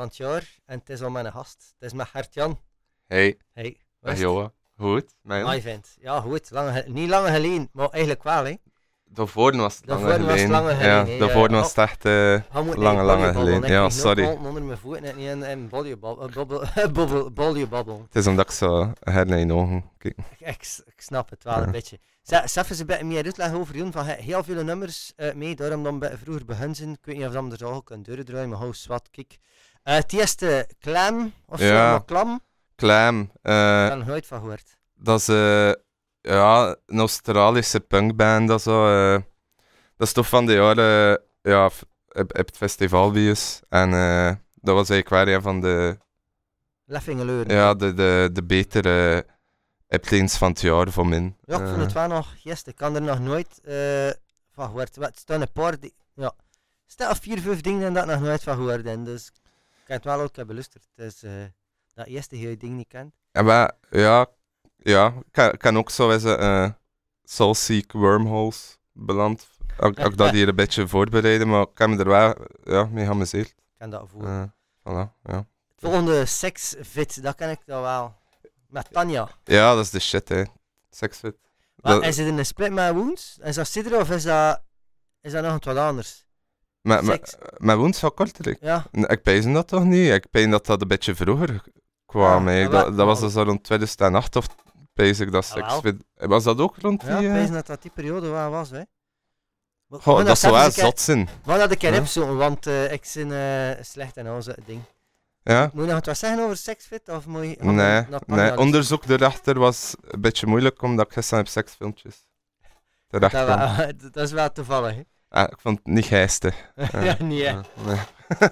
van het jaar. En het is al mijn gast. Het is met Gert-Jan. Hey, Hey, dag Johan. Goed, mijn. Mooi vent. Ja, goed. Lange, ge- niet lang geleden, maar eigenlijk wel, hè. Daarvoor was het lange was geleden. lange geleden. Ja, daarvoor was het echt... eh, Lange, lange geleden. Ik Ja, sorry. nog onder mijn voeten en niet in, in bobbel, bobbel, bodybabbel. het is omdat ik zo her naar je ogen kijk. Ik, ik, ik snap het wel een beetje. Zelf eens een beetje meer uitleggen over Jon. Van, he- heel veel nummers eh, mee, daarom dan vroeger begonnen zijn. Ik weet niet of dat er ook een deur draaien, maar hou zwart, kijk. Eh, het eerste Clam, of zo, Ja. maar Clam, Clam, ik eh, heb er nooit van gehoord. dat is eh, ja, een Australische punkband. Dat, zo, eh, dat is toch van de jaren ja, op, op het festival geweest. En eh, dat was eigenlijk wel een van de, Leffingeleuren. ja, de, de, de betere optredens van het jaar voor min. Ja, ik vond het wel nog, yes, ik kan er nog nooit van gehoord. Wat, Het staan een paar, ja, staan vier, vijf dingen dat ik nog nooit van gehoord heb. Dus ik heb het wel ook hebben beluisterd. Dus eh, dat eerste heel ding niet kent. En wij, ja, ja, ik kan, kan ook zo eens eh Soulseek Wormholes beland. Ook, ook dat hier een beetje voorbereiden, maar ik heb me er wel ja, mee geamuseerd. Ik ken dat voor. Eh voilà, ja. Het volgende Sexfit, dat ken ik dan wel. Met Tanja. ja, dat is de shit, hè. Sexfit. Maar Dat- is het in een split met Woens? Is dat Sidra of is dat, is dat nog iets wat anders? Maar, maar, Seks. maar woens van Kortrijk? Ja, Ik pees dat toch niet? Ik pees dat dat een beetje vroeger kwam. Ja, dat, dat was dus al rond 2008 of pees ik dat. Sexfit. Was dat ook rond die... ja ik eh? weet dat dat die periode wel was. Hè. Goh, dat zou zelfs wel zot zijn. Gaan dat keer Ja. opzoeken, want eh, ik ben eh, slecht in onze ding. Ja? Moet je nog wat zeggen over Sexfit? Of moet je we Nee, onderzoek erachter was een beetje moeilijk omdat ik gisteren heb seksfilmpjes dat, wel- dat is wel toevallig. Hè? Ah, ik vond het niet geestig. Ja, ja. Ja, nee.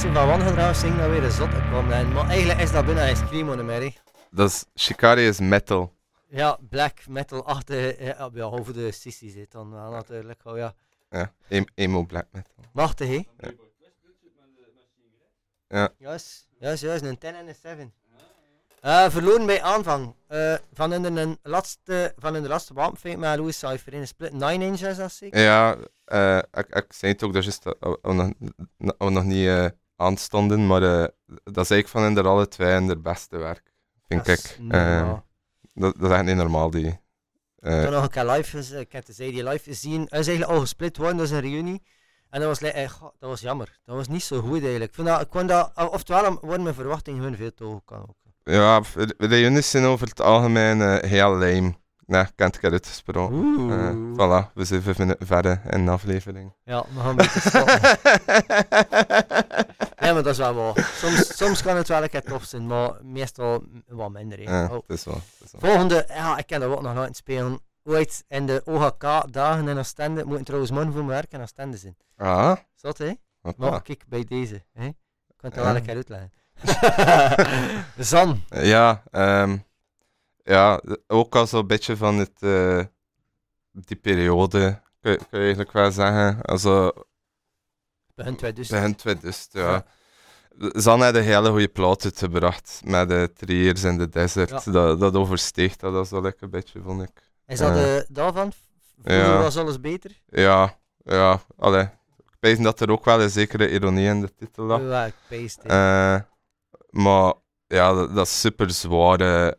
zijn van wangedrag zingen dan weer een zot komt. En, maar eigenlijk is dat binnen een Screamo hè. Dat is, Shikari is metal. Ja, black metal achter, ja, ja, over de sissy zit dan wel natuurlijk. Oh ja, Ja, em- emo black metal. machtig hè? Ja. Juist, juist, juist, een 10 en een 7. Eh verloren bij aanvang. Eh, van in de laatste, van de laatste wapenfeit met Louis Cypher in een split 9 inch is dat zeker? Ja, eh, ik, ik zei het ook, dat is dat we nog, we nog niet eh, aanstonden, maar eh, dat is eigenlijk van in de alle twee en de beste werk, vind Dat ik. Eh, dat, dat is echt niet normaal, die. eh, Toen nog een keer live, ik heb die live gezien. Hij is eigenlijk al gesplit worden, dat is een reunie. En dat was, eh, dat was jammer. Dat was niet zo goed eigenlijk. Ik, vind dat, ik kon dat, of- oftewel worden mijn verwachtingen hun veel te hoog kan ook. ja, reunies zijn over het algemeen heel lame. Nee, ik heb het keer uitgesproken. Voilà, we zijn vijf minuten verder in de aflevering. Ja, we gaan een beetje stoppen. maar dat is wel waar. Soms, soms kan het wel een keer tof zijn, maar meestal wat minder. Ja, Oh. dat is wel. Dat is wel. Volgende, ja, ik ken dat ook nog laten spelen. Ooit in de OHK-dagen in Oostende, moeten trouwens morgen voor mijn werk in Oostende zijn. Ah, Zat hè? Maar kijk, bij deze. Hè? Ik kan het wel een keer uitleggen. Zan. Ja, ehm, ja, ook al zo'n beetje van het, eh, die periode, kun, je- kun je eigenlijk wel zeggen. Also, Begin 2000. begin 2000, ja. Ja. Zan had een hele goede plaat uitgebracht met de Years in the Desert. Ja. Dat, dat oversteeg dat, wel lekker een beetje, vond ik. Is dat de daarvan? Vroeger Ja. was alles beter? Ja, ja, allee. Ik weet dat er ook wel een zekere ironie in de titel lag. Ja, ik peest. hè. Eh, maar ja, dat, dat is super zwaar. eh.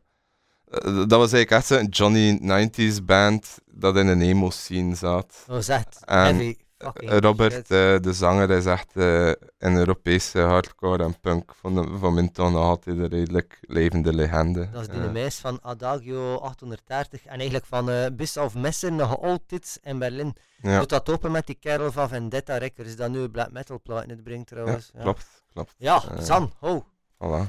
Dat was eigenlijk echt zo'n Johnny 90s band dat in een emo scene zat. Dat was echt en, heavy fucking Eh, Robert, shit. eh, de zanger, is echt eh, een Europese hardcore en punk. Van, de, van mijn altijd een redelijk levende legende. Dat is die Eh, meis van Adagio 830 en eigenlijk van eh Bis of Messer nog altijd in Berlin. ja, Doet dat open met die kerel van Vendetta Records, dat nu black metal platen uitbrengt ja, trouwens. Ja, klopt, klopt. Ja, Eh. San, ho. Voilà.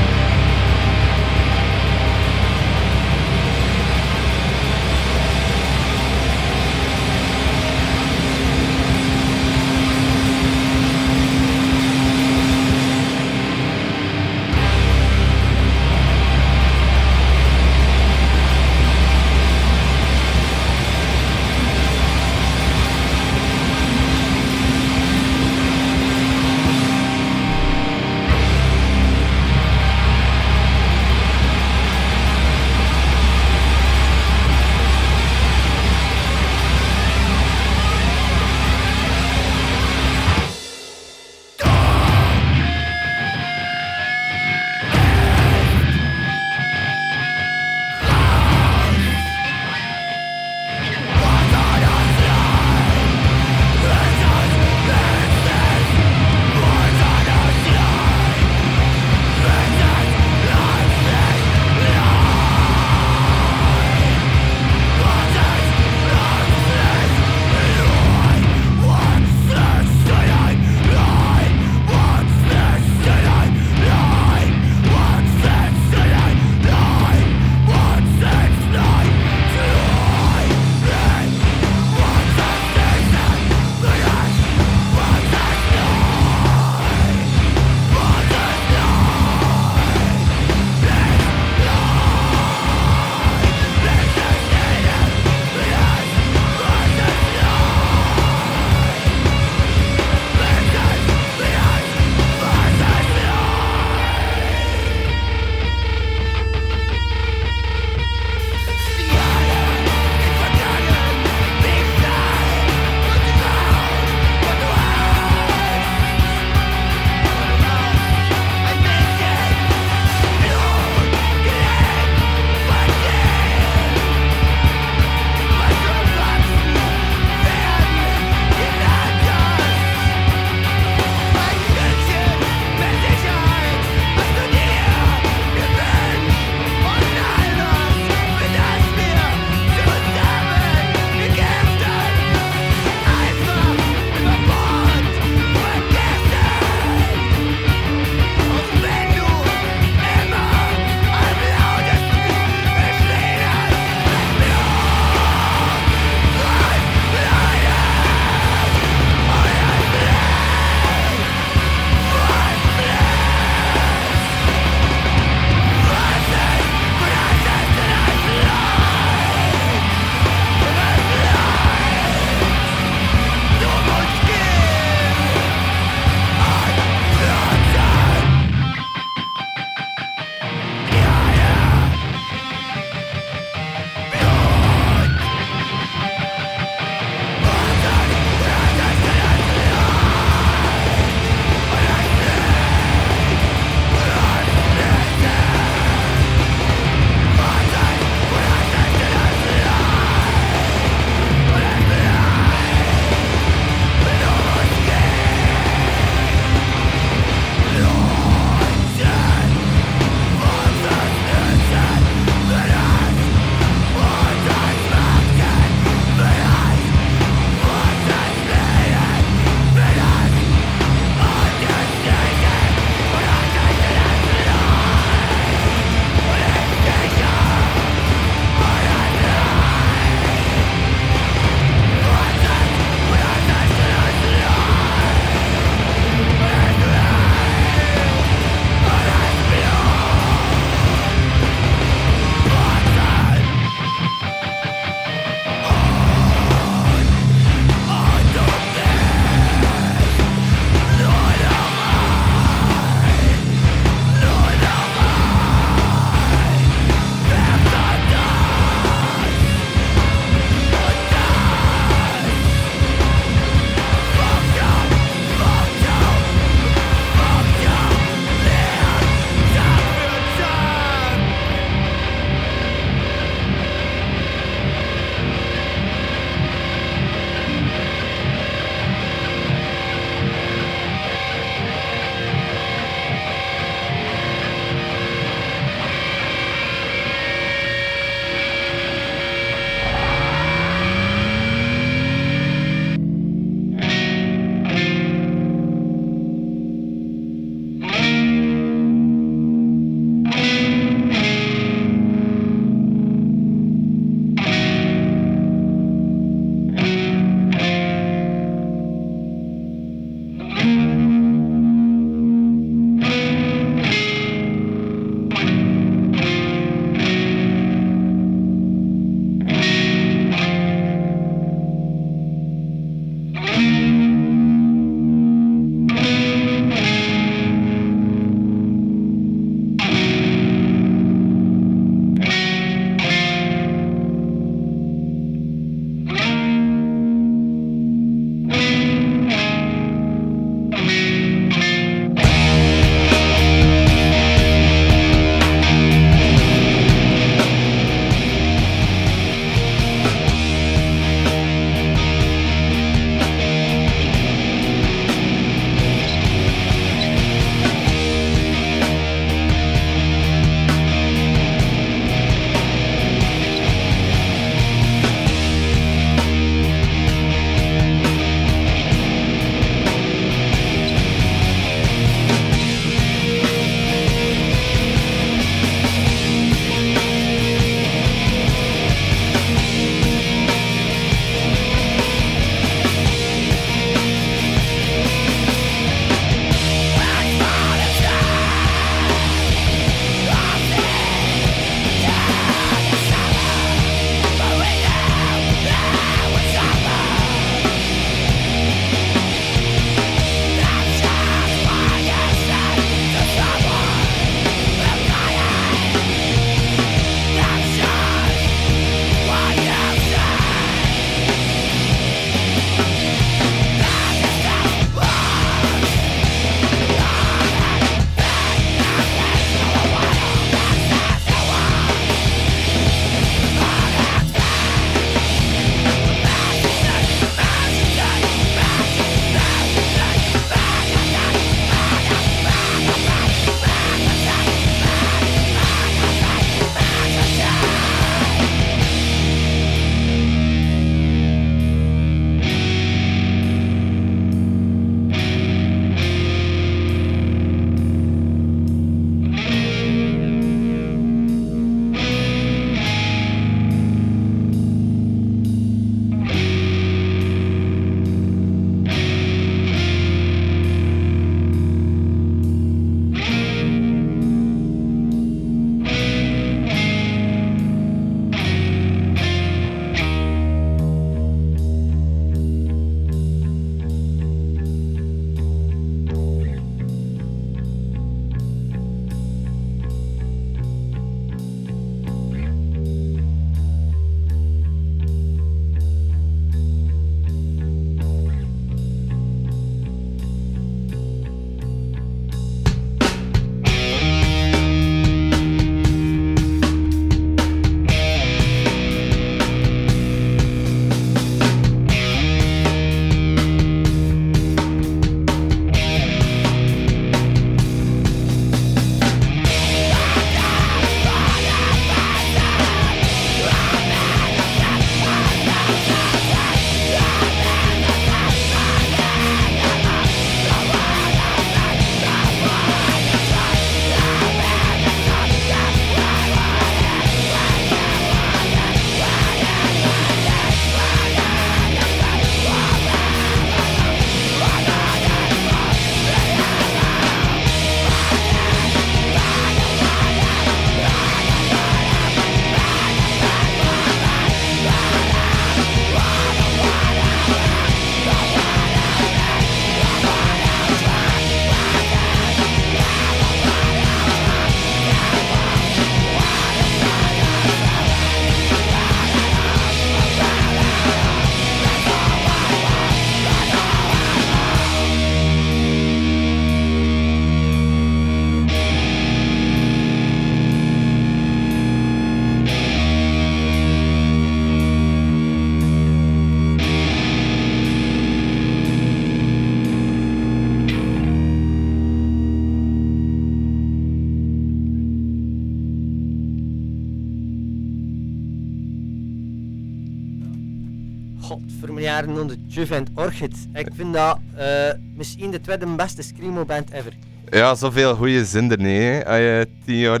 Jaren onder Juve en Orchid. Ik vind dat eh, misschien de tweede beste screamo-band ever. Ja, zoveel goede zinnen nee, hè, als je tien jaar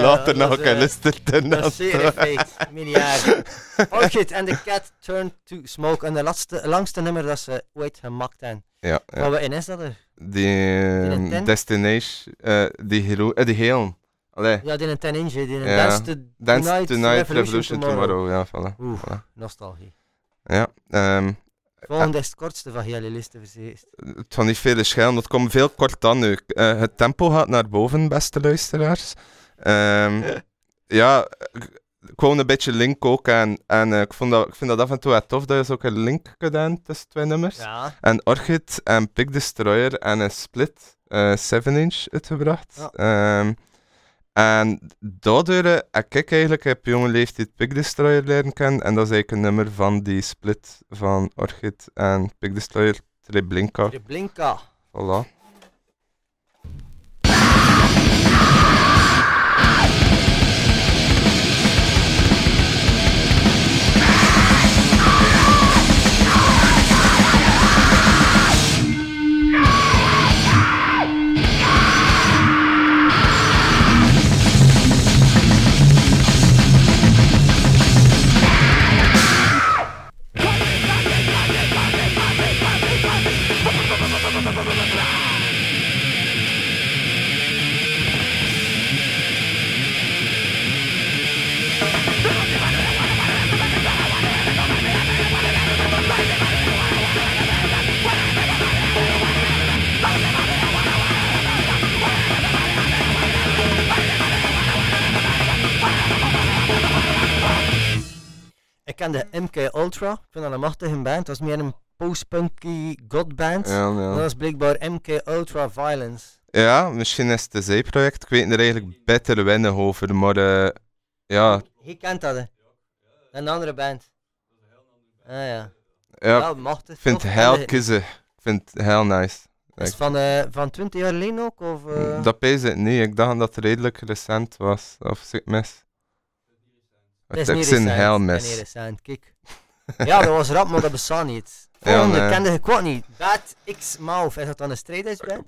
later nog is, eh, een luisterd en zeer feit, jaren. Orchid en The Cat Turned to Smoke. En de laatste, langste nummer dat ze ooit gemaakt hebben. Ja, wat in is dat er? Die een? Destination, eh, die hero, die. Allee, Ja, die een 10 inch, die een Ja. Dance, to Dance Tonight, Tonight, Revolution, Revolution, Tomorrow. Tomorrow. Ja, voilà. Oeh, Voilà. nostalgie. Ja, ehm, Volgende is het kortste van jullie listen verzeest. het gaat niet veel schelen, het komt veel kort aan nu. Eh, het tempo gaat naar boven, beste luisteraars. Ehm, ja, ik wou een beetje link ook en, en eh, ik, vond dat, ik vind dat af en toe wel tof dat je zo ook een link gedaan tussen twee nummers. Ja. En Orchid en Pick Destroyer en een split, eh 7 inch uitgebracht. Ja. Ehm, en daardoor eh, heb ik eigenlijk op jonge leeftijd Pick Destroyer leren kennen. En dat is eigenlijk een nummer van die split van Orchid en Pick Destroyer, Treblinka. De Blinka. Voilà. Vind dat een machtige band. Dat is meer een post-punky godband. Ja, Dat ja. is blijkbaar MK Ultra Violence. ja, misschien is het een zijproject. Ik weet er eigenlijk beter weinig over, maar eh, ja, Je kent dat, hè? Een andere band. Ah ja. ja, Ja, machtig. ik vind het heel de- kiezen. Ik vind het heel nice. Is het van, eh, van 20 jaar geleden ook? Of, eh? Dat pees ik niet. Ik dacht dat het redelijk recent was. Of ik mis? Dat is niet recent. heel Dat is niet recent, kijk. Ja, dat was rap, maar dat bestaat niet. Ja, Volgende nee. kende ik ook niet. Bad X Mouth. Is dat dan een strijdhuisband?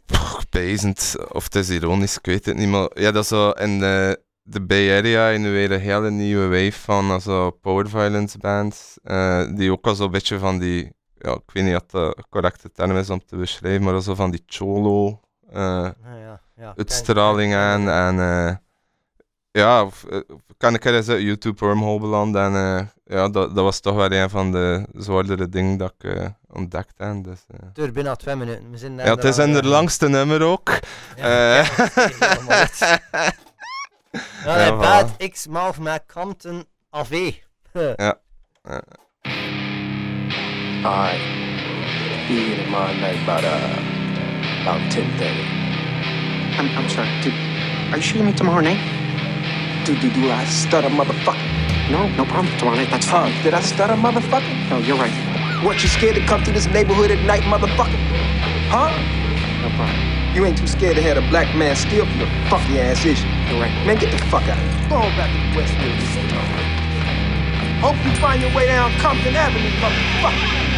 Pijzend, of het is ironisch, ik weet het niet. Maar ja, dat is zo in de, de Bay Area in weer een hele nieuwe wave van eh, zo power violence bands. eh, die ook al zo'n beetje van die, ja, ik weet niet wat de correcte term is om te beschrijven, maar zo van die cholo eh, Ah, ja, ja. uitstraling aan. En eh, ja, of, eh, kan ik er eens uit YouTube wormhole beland. En eh, ja, dat, dat was toch wel een van de zwaardere dingen dat ik eh, ontdekt heb. Dus, eh. Het duurt bijna twee minuten. We zijn Ja, het is in de langste nummer ook. Ja, Eh. ja. Ja, Ja, Bad. X Mouth met Compton AV. Alright. Be here tomorrow night about uh about ten thirty. I'm I'm sorry. Did, are you shooting me tomorrow night? Do do do I stutter, motherfucker? No, no problem. Night. That's fine. did I stutter, motherfucker? No, you're right. What you scared to come through this neighborhood at night, motherfucker? Huh? No problem. You ain't too scared to have a black man steal from your funky ass, is you? You're right. Man, get the fuck out of here. Go on back to Westfield. Hope you find your way down Compton Avenue, motherfucker.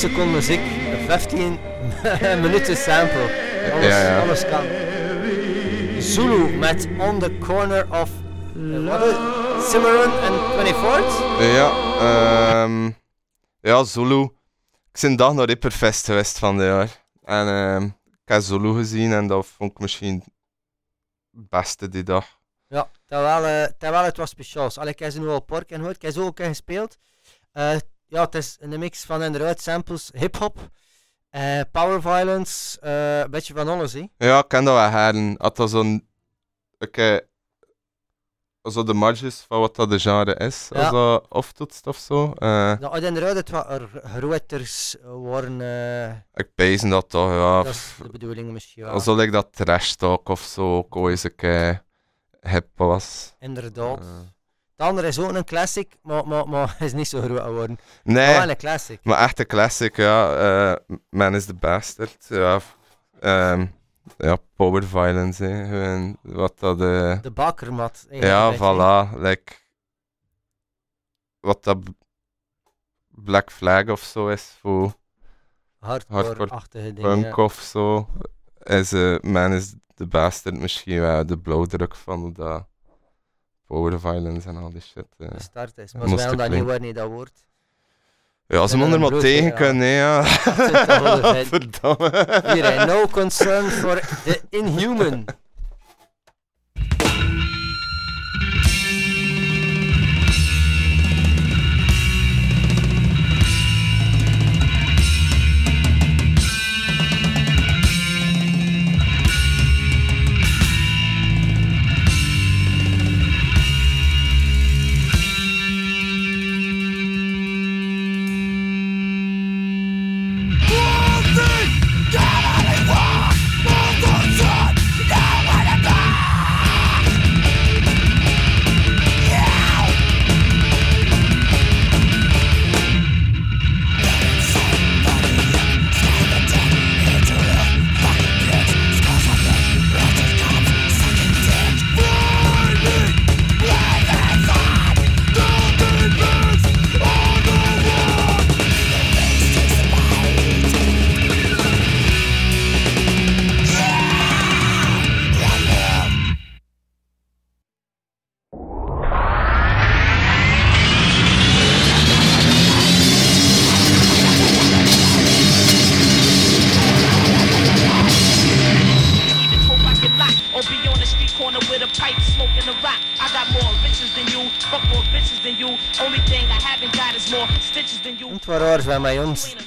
Seconden muziek, 15 minuten sample. Alles, Ja, ja. alles kan. Zulu met On the Corner of? Cimarron en 24th. Ja, ehm ja, Zulu. Ik ben dag naar Ripperfest geweest van dit jaar. En ehm ik heb Zulu gezien en dat vond ik misschien het beste die dag. Ja, terwijl, eh, terwijl het was speciaals. Allee, ik heb ze nu al pork en gehoord. Ik heb ze ook gespeeld. Eh, ja, het is een mix van inderdaad samples, hip-hop, eh, power violence, eh, een beetje van alles. Hè. Ja, ik ken dat wel heren. Had dat zo'n... Oké... Zo de marges van wat dat de genre is. Ja. Als dat aftoetst of zo. Eh, Nou, inderdaad het wat er grooters worden, eh, ik pees dat toch, ja. dat is de bedoeling misschien wel. Alsof ik dat trash talk of zo ook ooit een keer hip was. Inderdaad. Eh, De andere is ook een classic, maar, maar, maar is niet zo groot geworden. nee. Maar wel een classic. Maar echt een classic, ja. eh, Man is the Bastard. Ja, ehm, ja power violence, hè. Wat dat... eh, De bakermat. ja, voilà. Like, wat dat Black Flag of zo is voor Hardcore-achtige dingen. punk ja. of zo. Is eh, Man is the Bastard misschien wel de blauwdruk van dat power violence en al die shit. eh. De start is. Maar ik dat niet niet dat woord. Ja, er een maar bloed, tegen kunnen, hè, ja. wel. Verdamme. Hier, no concern for the inhuman.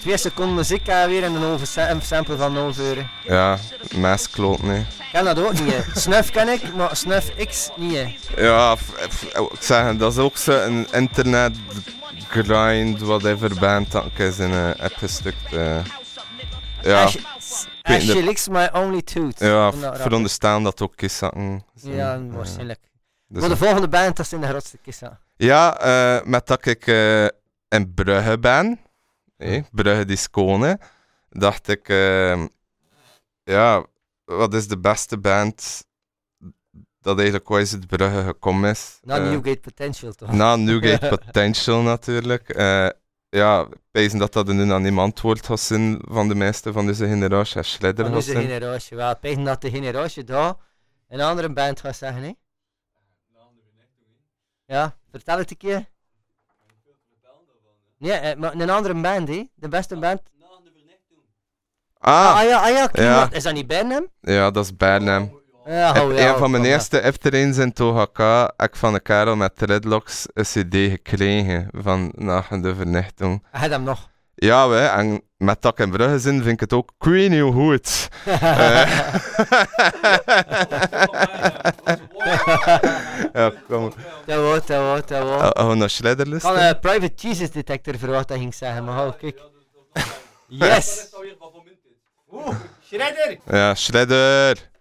Twee seconden muziek en weer en een een sample van 0 euro. Ja, mes kloot, nee. Ik ken dat ook niet. Snuff ken ik, maar Snuff X niet. hè. Ja, ik zeg, dat is ook zo een internet grind, whatever band dat ik eens in een heb gestukt. eh. ja, As, weet as niet. she licks my only tooth. ja, veronderstaan dat ook kistzakken zijn. Ja, waarschijnlijk. Dus Maar de volgende band, dat is in de grootste kist. Ja, eh, met dat ik eh, in Brugge ben, eh, Brugge die Skone, dacht ik, ehm, ja, wat is de beste band dat eigenlijk ooit uit Brugge gekomen is? Na Eh, Newgate Potential toch? Na Newgate Potential natuurlijk. Eh, ja, wijs dat dat nu aan niemand wordt gaat zijn van de meeste van deze generatie. En Shredder Van gaat deze zijn. generatie wel. Denk dat de generatie daar een andere band gaat zeggen, hè? Ja, vertel het een keer. Nee, eh, maar een andere band, hè? De beste band. Ah, Ah, ah ja, ah ja, Ja. Is dat niet Bernham? ja, dat is Bernham. Ja, Heb- oh, ja, een van mijn ja. eerste eftereens in Tohaka heb ik van een kerel met dreadlocks een cd gekregen van na de vernichting. Hij had hem nog. Ja, we, en met dat ik in Brugge zin vind ik het ook queen heel goed. Eh. ja, kom. Dat wordt, dat wordt, dat wordt. Gewoon naar Shredder Ik had een private Jesus detector verwacht dat ging zeggen, maar oh, kijk. Yes! Oeh, Shredder! Ja, Shredder.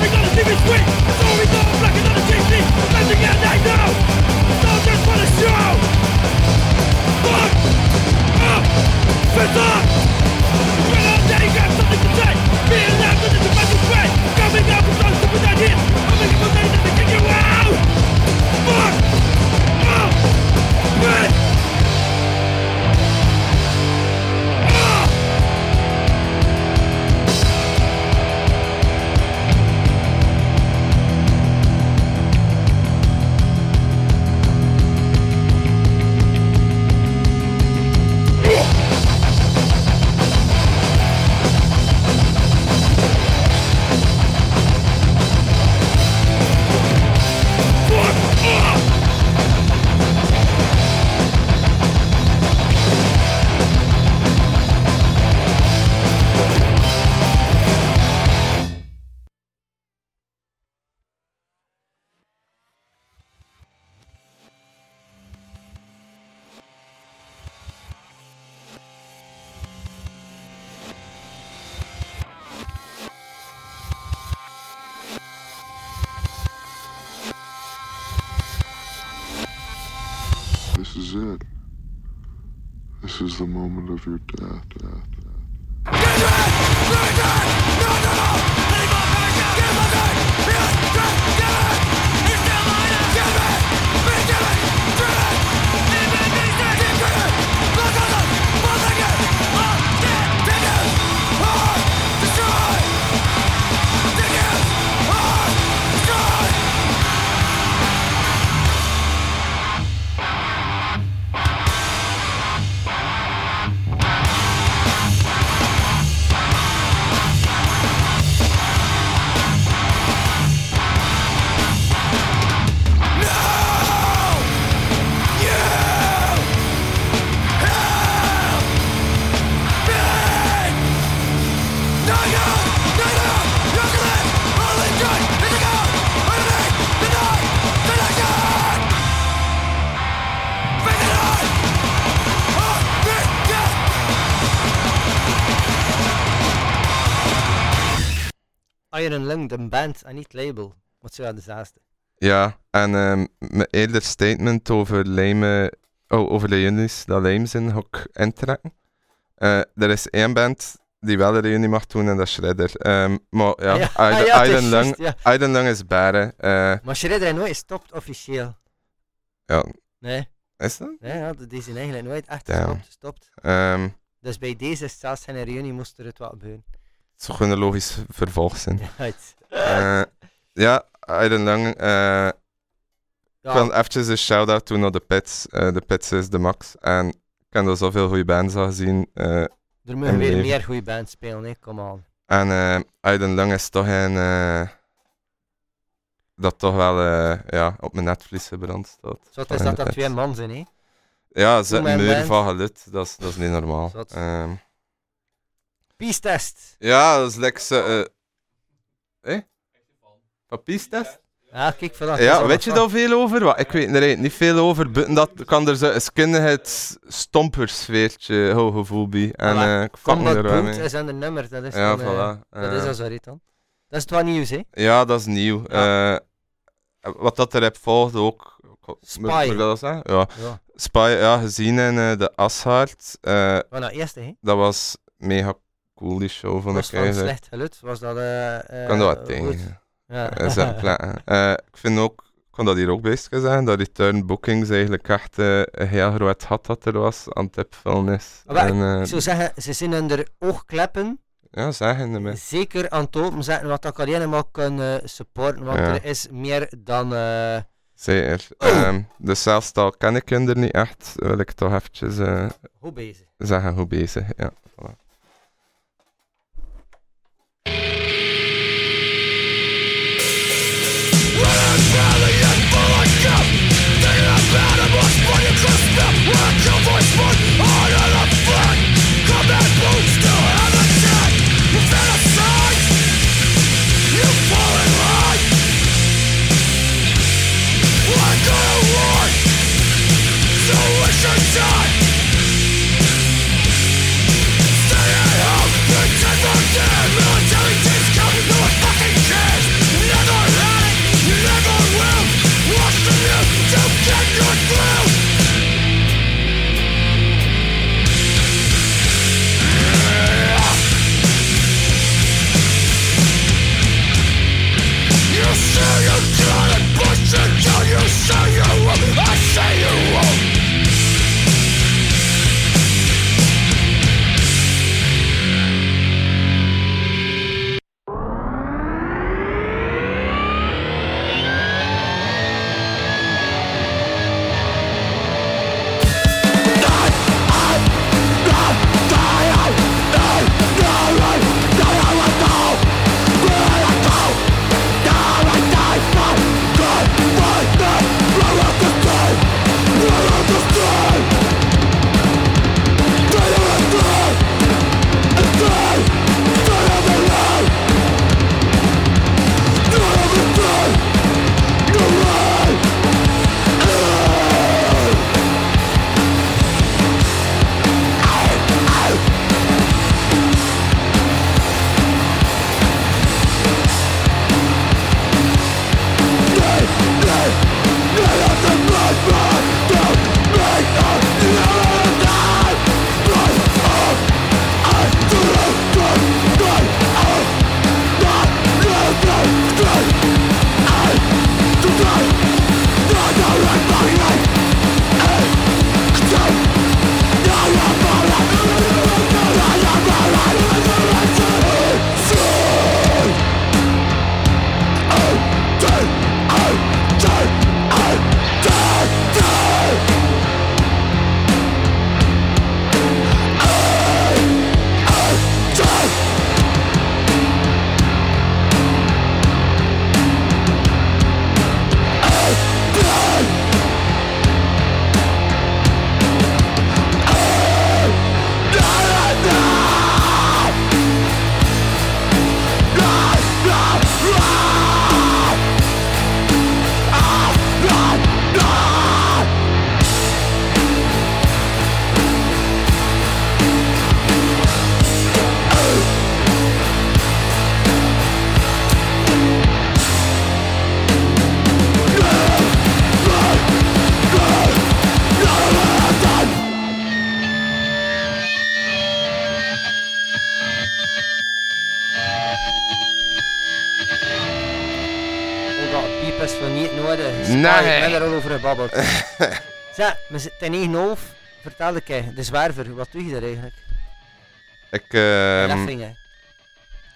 We see this week. officer! Is it. This is the moment of your death. death, death. Iron Lung, de band en niet label. Wat zou de zaaste? Ja, en ehm, mijn eerder statement over lijmen, oh, over de reunies, dat lijmzin, ga ik intrekken. Eh, er is één band die wel een reunie mag doen en dat is Shredder. Ehm, maar ja, Ah ja, ah ja, Lung, ja. Lung is baren. Eh, Maar Shredder nooit gestopt officieel. ja, Nee, is dat? nee ja, die zijn eigenlijk nooit echt gestopt. gestopt. Ehm, Dus bij deze zelfs geen reunie moest er het wat gebeuren. Het zou gewoon een logisch vervolg zijn. Eh, ja, Iron Lung. eh, Ik wil eventjes een shout-out doen naar de Pits. Eh, de Pits is de max. En ik heb er zoveel goede bands al gezien. er mogen en weer meer goede bands spelen, hè. kom aan. en Iron Lung is toch een... dat toch wel ja, op mijn netvlies gebrand staat. Zo het is dat dat twee man zijn, hè. Ja, ze mijn muur van geluid. Dat is, dat is niet normaal. Zot. Ehm, Peace test. ja, dat is lekker... ze, eh eh? Van Peace Test? Ja, kijk, vanaf. Ja, weet je daar veel over? Wat, ik weet er niet veel over. Buiten dat kan er zo een skinhead stompersfeertje oh, gevoel bij. En eh ik fuck me Combat er wel Boot mee. is aan de nummer, dat is Ja, dan, eh, voilà. Dat is Eh, al zo, dan. Dat is het wat nieuws, hè. Ja, dat is nieuw. Eh, wat dat er heb volgt ook. Spy. Moet ik dat zeggen? Ja. Ja, Spy, ja, gezien in eh, de Ashard. eh maar nou, eerste, hè. dat was mega cool, die show, vond Was ik van eigenlijk. slecht geluid, was dat... eh Ik eh kan dat wat goed. tegen. Ja. Eh, zeg, plekken. Eh, ik vind ook, ik kan dat hier ook bezig zijn, dat Return Bookings eigenlijk echt eh, een heel groot gat dat er was aan het is. Maar En, eh, Ik zou zeggen, ze zijn onder oogkleppen ja, zeggen de mensen. zeker aan het open zetten wat ik alleen kan eh, supporten, want Ja. er is meer dan... eh, Zeker. Oh. Ehm, de zelfstaal ken ik er niet echt, wil ik toch eventjes eh, goed bezig. zeggen hoe bezig. Ja, voilà. Thinking about it much, but you couldn't stop your voice, but over gebabbeld. zeg, we zitten in één hoofd. Vertel ik je, de zwerver, wat doe je daar eigenlijk? Ik, ehm,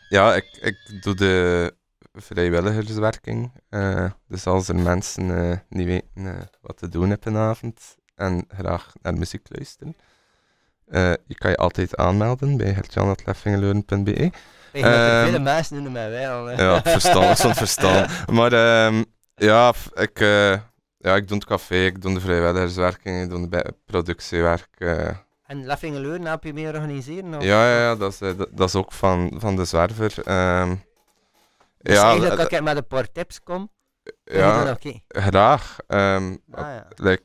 ja, ik, ik doe de vrijwilligerswerking. eh, dus als er mensen eh, niet weten eh, wat te doen hebben vanavond en graag naar muziek luisteren, je kan je altijd aanmelden bij hertjan.leffingeleuren.be. Ik er ehm, vele mensen doen mij wel. hè. Ja, verstaan, soms verstaan. Maar ehm, ja, ik, eh, ja, ik doe het café, ik doe de vrijwilligerswerking, ik doe de productiewerk. eh. En Leffingen Leuren help je mee organiseren? Of? ja, ja, ja dat, is, eh, dat, dat is ook van, van de zwerver. ehm. Dus ja, eigenlijk als ik met een paar tips kom, ja, dan graag. ehm, Ah, ja. like,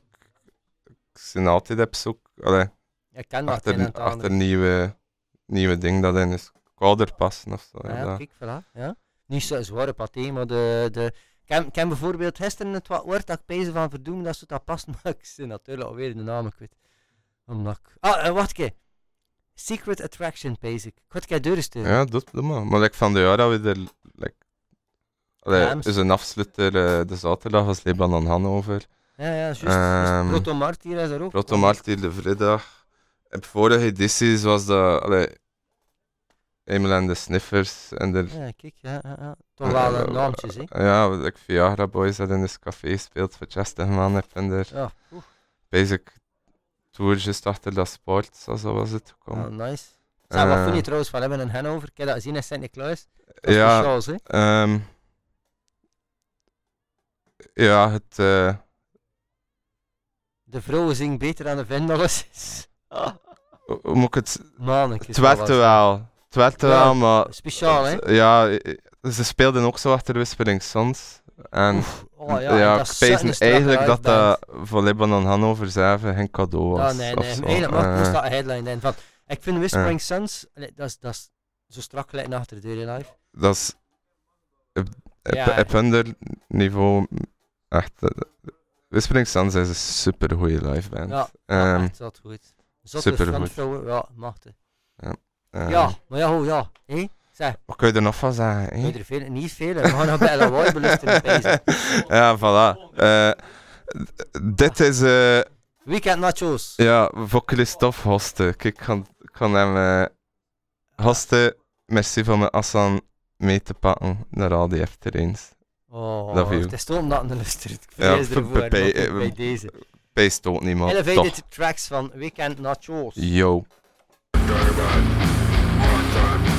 ik ben altijd op zoek allee, Ik ken achter, achter nieuwe, nieuwe dingen dat in is kouder passen of zo. Ah, ja, ja, dat- kijk, voilà. Ja. Niet zo'n zware paté, maar de... de heb, ik heb bijvoorbeeld gisteren het wat woord dat ik bezig van verdoen dat ze dat past, maar ik zit natuurlijk alweer de naam kwijt. Omdat ik... Ah, eh, wacht een Secret Attraction, basic. Ik ga het. Ja, dat doe maar. Maar like, van de jaar dat we er... Like, allee, Ja, is een afsluiter eh, de zaterdag als Lebanon Hannover. Ja, ja, juist. Ehm, Proto Martyr is er ook. Proto Martyr de vrijdag. En vorige edities was dat... Allee, Emil en de Sniffers. En de, Ja, kijk, ja, ja. Toch wel een naamtjes, hè. Ja, like Viagra Boys dat in het café speelt voor 60 man. Heb en er Ja, oeh, basic tour just achter dat sport. Zo was het gekomen. nice. Zeg, wat Eh, vind je trouwens van hebben in Hannover? Ik heb dat gezien in is ja, hè. Ehm ja, het... eh, De vrouwen zingen beter dan de vendels. hoe hoe moet ik het... Man, ik Het werkte wel. Ja, wel, maar... Speciaal, hè. Ja, ze speelden ook zo achter Whispering Sons. En Oh, ja, ja, ik pees eigenlijk dat dat voor Lebanon Hannover zelf geen cadeau was. Ja, nee, of nee. zo. Eigenlijk mag, Eh, moest dat een headline zijn. Van, ik vind Whispering Suns, allee, dat is, dat is zo strak gelijk achter de deur live. dat is... Op, Ja. op niveau... Echt... eh, Whispering Sons is een super goede live band. Ja, ja Ehm, echt zat goed. Zotte supergoed. frontvrouwen, ja, machtig. Eh, ja, maar ja, hoe, ja. Hé, zeg, Wat kun je er nog van zeggen? ik hè? er veel, niet veel, we gaan nog bij lawaai beluisteren. bezig. Ja, voilà. D- dit is... eh, Weekend nachos. Ja, voor Christophe hosten. Kijk, ik kan, kan hem hosten. Merci voor me Assan mee te pakken naar al die F-terrains. Oh, Love you. het is toch omdat het luistert. Ik Ja, vrees ervoor, bij- bij- bij deze. Peest ook niet, man. Elevated tracks van Weekend Nachos. Yo. time.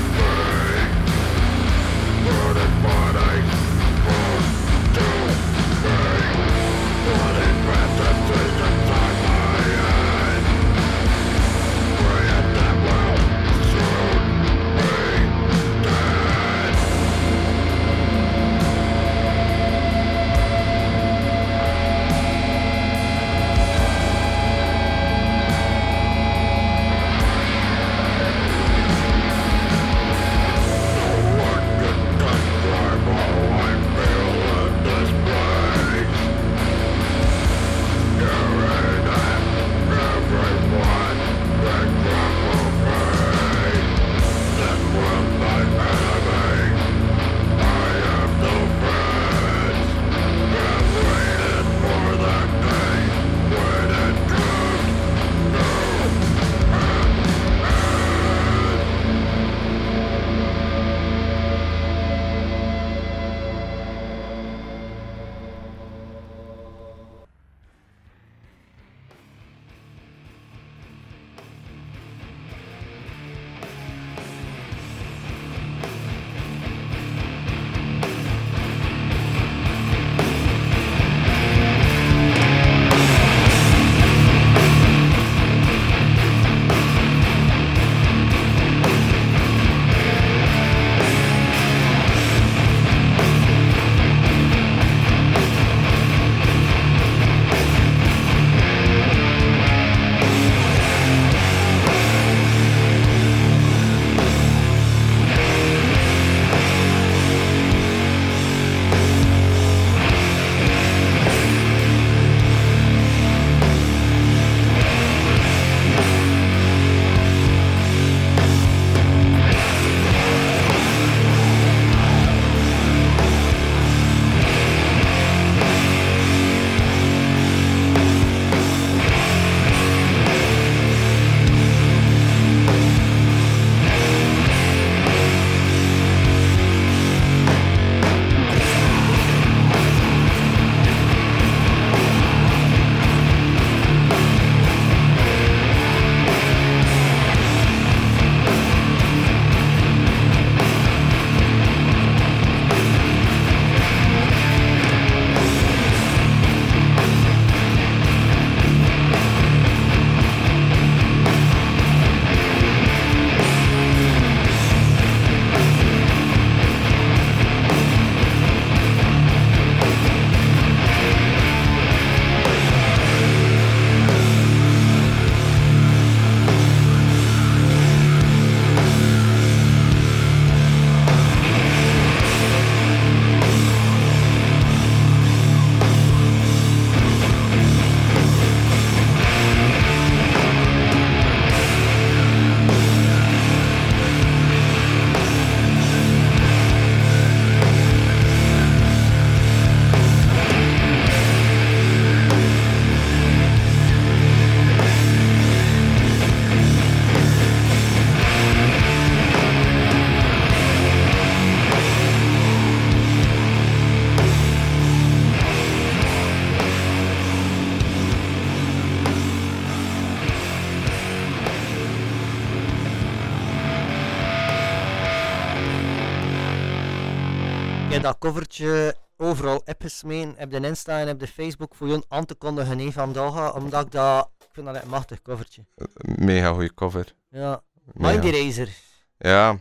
Dat covertje overal opgesmeen. Heb de Insta en heb de Facebook voor jou aan te kondigen hè, vandaag. Omdat ik dat... Ik vind dat een machtig covertje. Mega goede cover. Ja. Mighty Razer. Ja.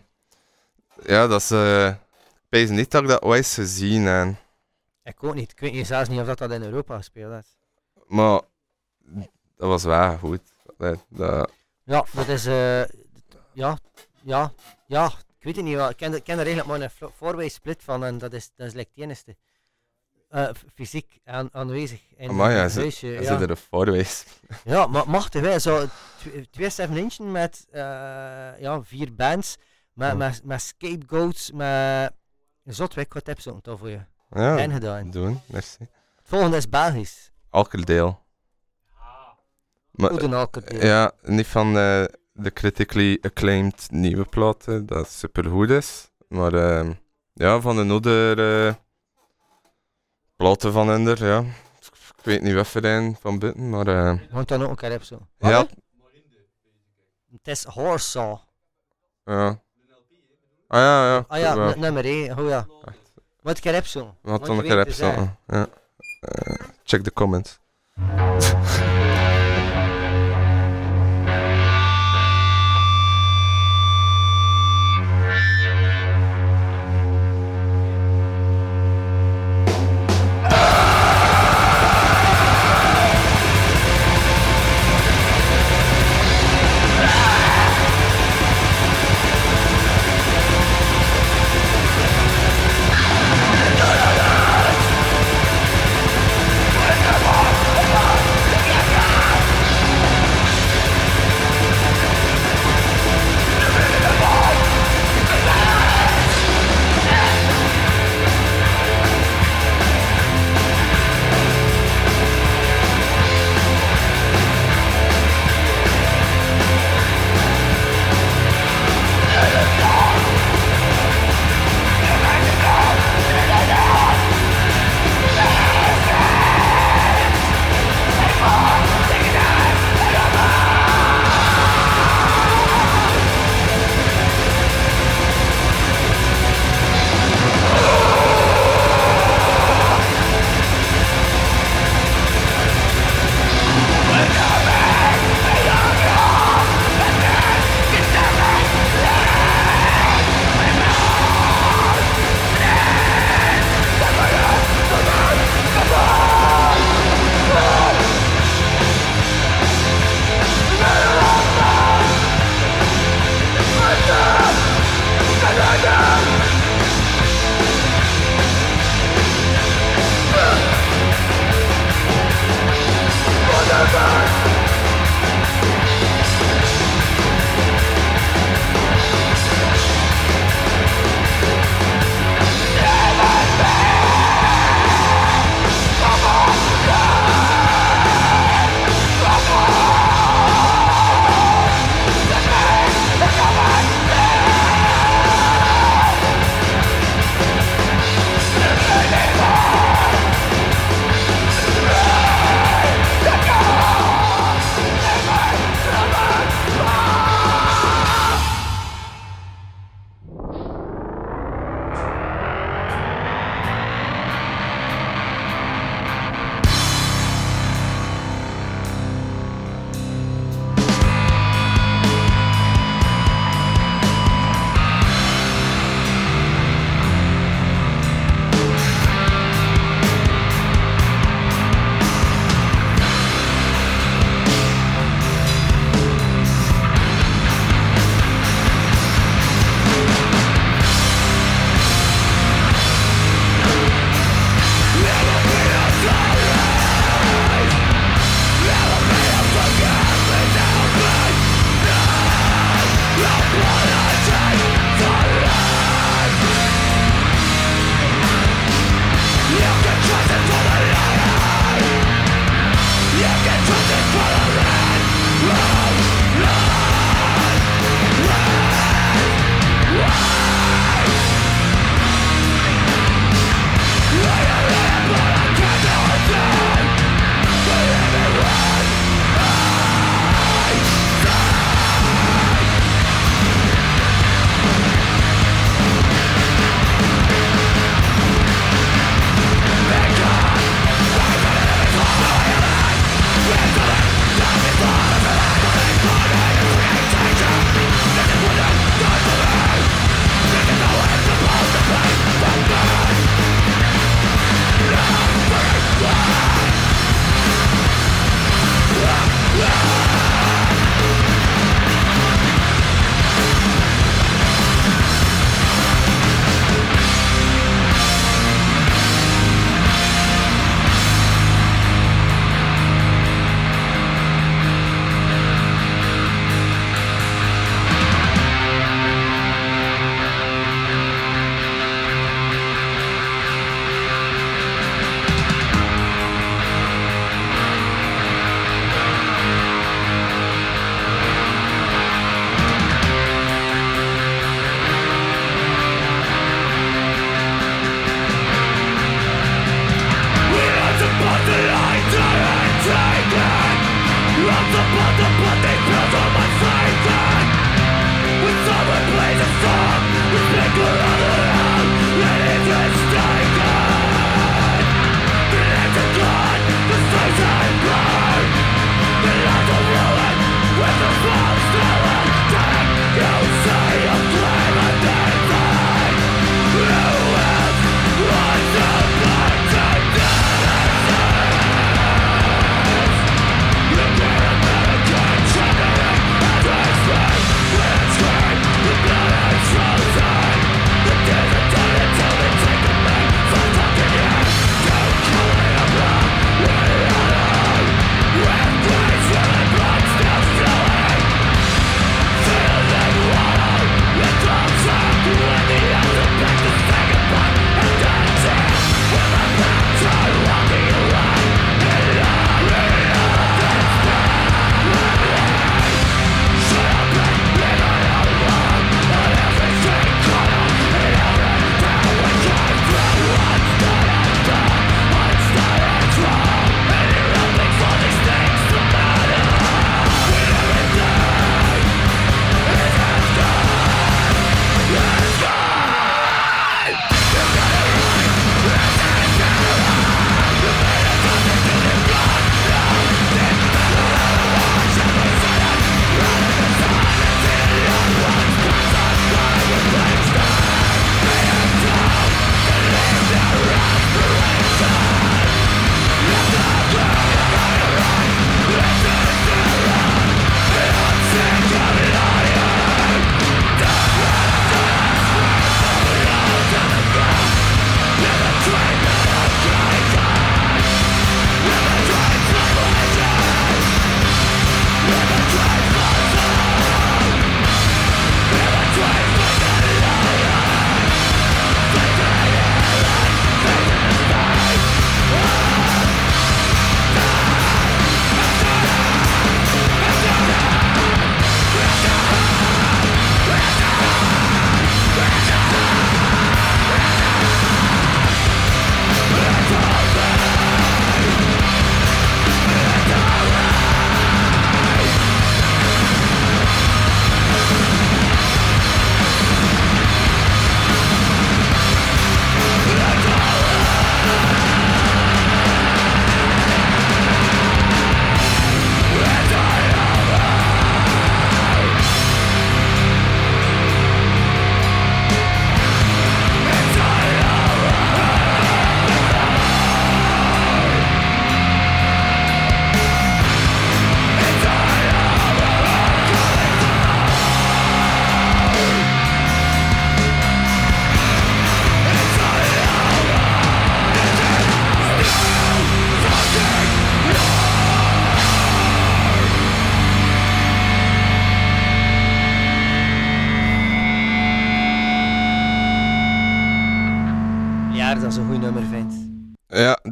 Ja, dat is... eh ik weet niet dat ik dat ooit gezien heb. Ik ook niet. Ik weet niet, zelfs niet of dat, dat in Europa gespeeld heeft. Maar dat was wel goed. Dat, dat, Ja, dat is... eh ja, ja, ja. Ik weet het niet. wel. Ik ken, er- ken er eigenlijk maar een four-way split van en dat is, dat is like het enigste. Eh, fysiek aan, aanwezig in Amai, ja, huisje. Ja. er een voorwees. ja, maar machtig hè. Zo tw- twee 7 inch met eh, ja, vier bands. Met, Ja. met, met scapegoats, met... Zot, ik wat heb zo'n tof voor je. Ja, En gedaan. doen. Merci. Het volgende is Belgisch. Alkerdeel. Maar, Goed een alkerdeel. ja, niet van eh, de critically acclaimed nieuwe platen, dat supergoed is. Maar ehm, ja, van de andere eh, platen van Ender, ja. Ik weet niet wat voor een van buiten, maar Want dan ook een zo. ja, Het is Horsaw. ja. Ah ja, ja. Ah ja, nummer 1. Oh ja. Wat heb zo. Wat een staan. Ja. Eh, check de comments.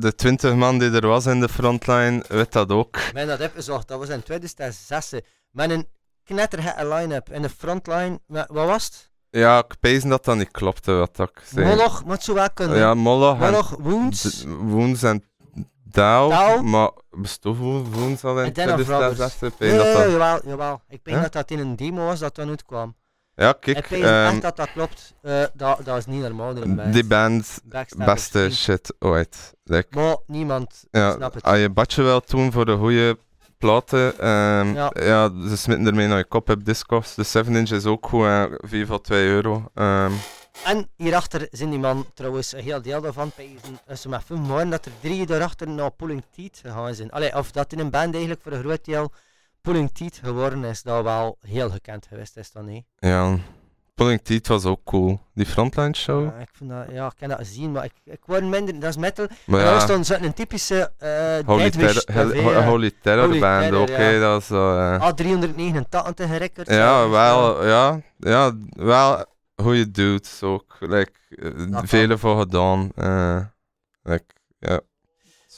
De 20 man die er was in de frontline, weet dat ook. Men dat opgezocht, dat was in 2006. Met een knettergekke line-up. In de frontline, wat was het? Ja, ik pees dat dat niet klopte wat ik zei. Moloch, moet zo wel kunnen. Ja, Moloch Moloch, Woens. Woens en Douw, maar bestond Wo- Woens al in En Den of 2006? Ik Nee, jawel, jawel. Ik denk dat dat in een demo was dat dan uitkwam. Ja, Ik kijk, weet ehm, echt dat dat klopt. Eh, dat, dat is niet normaal band. die band, beste shit ooit. Like, Maar niemand ja, snapt het. als je badje wil doen voor de goede platen, ehm, Ja. ja. ze smitten ermee naar je kop op Discogs. De 7 inch is ook goed, hè, 4 voor 2 euro. Ehm, En hierachter zijn die man trouwens een heel deel daarvan. Als ze maar dat er drie daarachter naar Pulling Teeth gegaan zijn. Allee, of dat in een band eigenlijk voor een groot deel Pulling Teeth geworden is, dat wel heel gekend geweest is dan niet. ja, Pulling Teeth was ook cool. Die frontline show. Ja, ik vind dat, ja, ik kan dat zien, maar ik, ik word minder, dat is metal. Maar ja, is dan zo'n typische eh Holy, Nightwish Terror, TV, Holy Terror Holy Band, Terror, oké, ja. dat is zo... eh, A389 records. Ja, eh, wel, ja, ja, wel goede dudes ook. Like, eh, Dat vele voor gedaan. like, ja.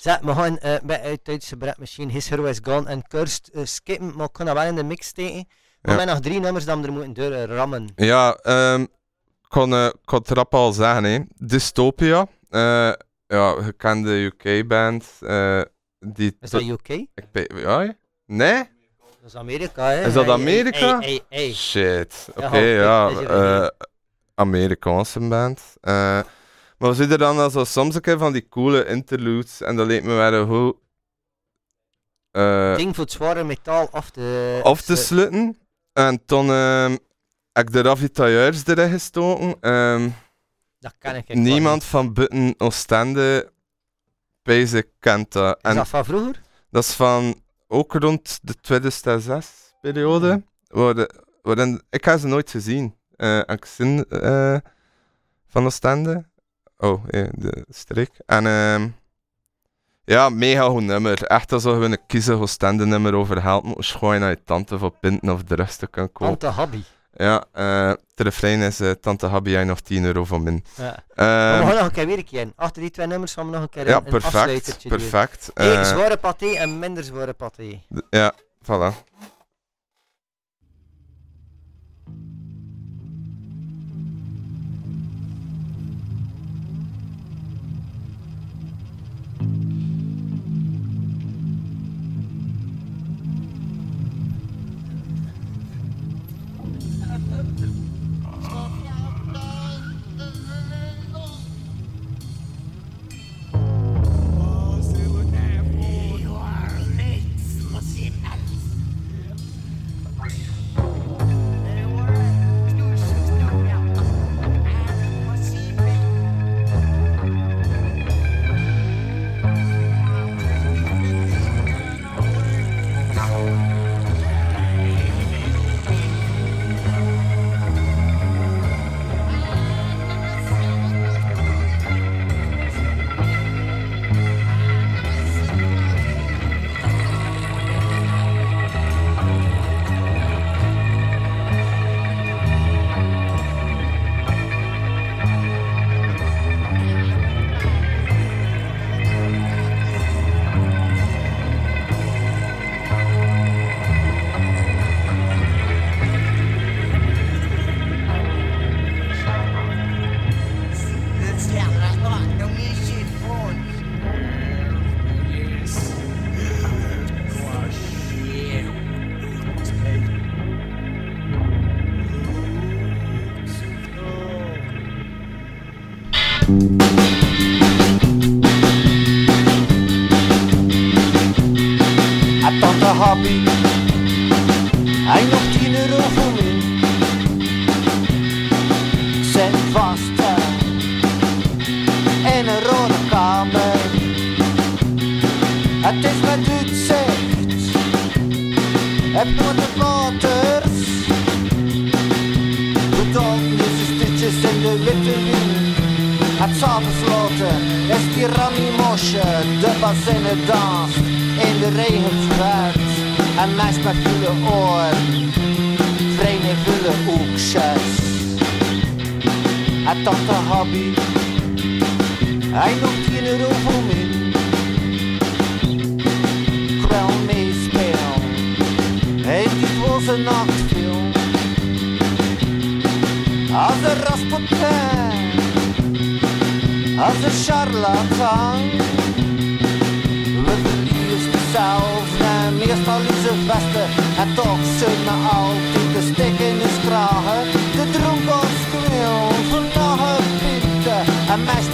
Zeg, we gaan eh bij uit Duitse Brett Machine, His Hero is Gone en Cursed eh, skippen, maar ik kan dat wel in de mix steken. Maar Ja. nog drie nummers dat we er moeten door eh, rammen. Ja, ehm, ik kon, het rap al zeggen, hè. Dystopia. ja, gekende UK-band. die Is dat UK? ik ja, hè? Nee? Dat is Amerika, hè? Is dat Amerika? Hey, hey, hey. Shit. Oké, Ja, ja. eh. Amerikaanse band. Maar we zitten dan zo soms een keer van die coole interludes. En dat leek me wel goed. eh, Ding voor het zware metaal af te... af te sluiten. En toen ehm, heb ik de ravitailleurs erin gestoken. Ehm, Dat kan ik niemand van buiten Oostende Basic kent dat. Is dat van vroeger? dat is van ook rond de 2006-periode. Waarin, waarin, ik heb ze nooit gezien. Eh ik zin eh, van Oostende. Oh, eh, de streek. En ehm, ja, mega goed nummer. Echt alsof we een kiezen Oostende nummer over geld moeten schooien naar je tante voor pinten of de rest te kunnen kopen. Tante Habby. Ja, eh de refrein is eh, tante Habby jij nog 10 euro voor min. Ja. Ehm, we gaan nog een keer weer een keer. Achter die twee nummers gaan we nog een keer ja, een, perfect. doen. Perfect. Zware paté en minder zware paté. ja, voilà.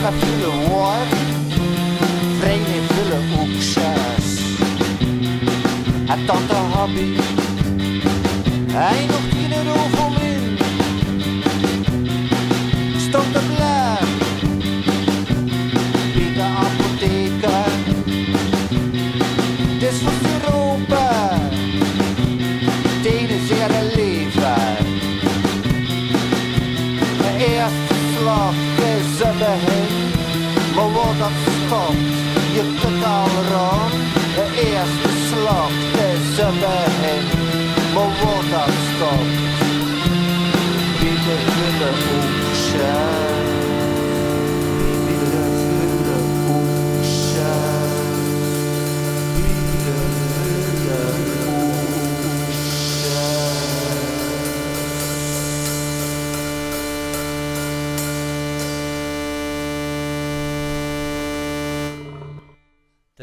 En meest met veel woord, vreemde veel oekjes. En tante hobby, hij nog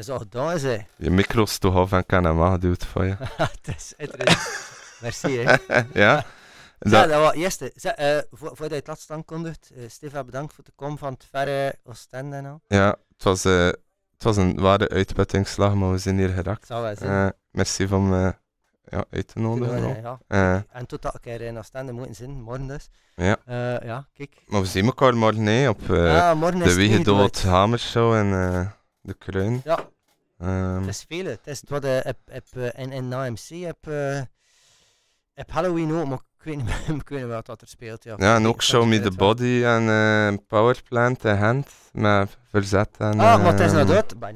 Het al gedaan, hè. Je micro is toch af en kan hem aangeduwd van je. het is interessant. Merci, hè. ja? Dat, dat was eerste. Zeg, eh, voor, voordat je het laatst aankondigt, uh, Stefan, bedankt voor de kom van het verre Oostende en al. ja, het was, eh, het was een ware uitputtingsslag, maar we zijn hier geraakt. Zou wel zijn. Eh, merci om me ja, uit te nodigen. ja. Eh, En tot dat keer in Oostende moeten zijn, morgen dus. Ja. Eh, ja, kijk. maar we zien elkaar morgen nee, op eh, ah, morgen is de het Wiegedood. Hamershow en eh, de Kruin. Ja. Ehm, Het is veel. Het is wat eh, heb, heb, eh, in, in AMC heb, eh, heb Halloween ook, maar ik weet niet meer, ik weet niet wat dat er speelt. Ja, ja, en ook Show Me The. Body en eh, Powerplant in Hand met Verzet en... Ah, maar het is ehm, nou dat. Maar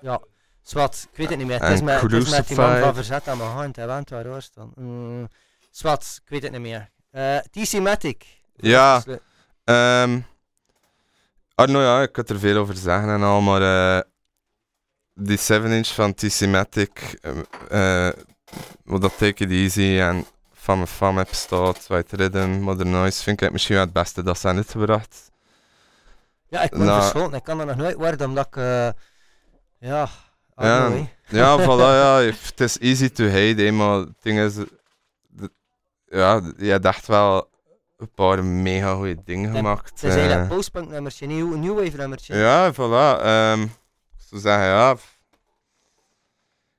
Ja, zwart, ik weet het niet meer. Het En is met, het is met die man van. Verzet aan mijn hand. Hij went waar hoor staan. Mm, zwart, ik weet het niet meer. TC Matic. Ja. Ehm Arno, ja, ik kan er veel over zeggen en al, maar die 7-inch van TC Matic, eh, wat dat Take It Easy en van mijn fam heb staat, White Rhythm, Modern Noise, vind ik misschien wel het beste dat ze aan uitgebracht. Ja, ik ben Nou. Ik kan er nog nooit worden omdat ik. eh, ja. Ja, know. Ja, voilà, ja, het is easy to hate, maar het ding is, de- ja, je dacht wel een paar mega goede dingen gemaakt. Het is eigenlijk eh. een postpunk nummertje, niet een new wave nummertje. Ja, voilà. ehm ik zou zeggen, ja.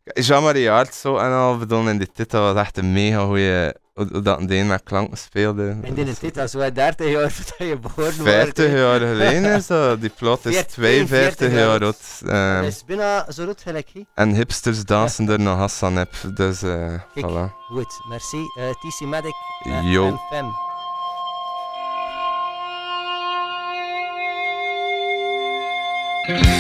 Jean-Marie Hart zo en al bedoel in die titel was echt een mega goeie. Hoe, dat een deen met klanken speelde. En dit, dat is wel 30 jaar voordat je wordt. 50 hè. jaar geleden is dat. Die plot is 40, 52 jaar 42 oud. ehm, Dat is bijna zo rood gelijk, en hipsters dansen er nog Hassan heb. Dus eh Kijk. voilà. Goed, merci. Eh, TC Medic. Yo. FM.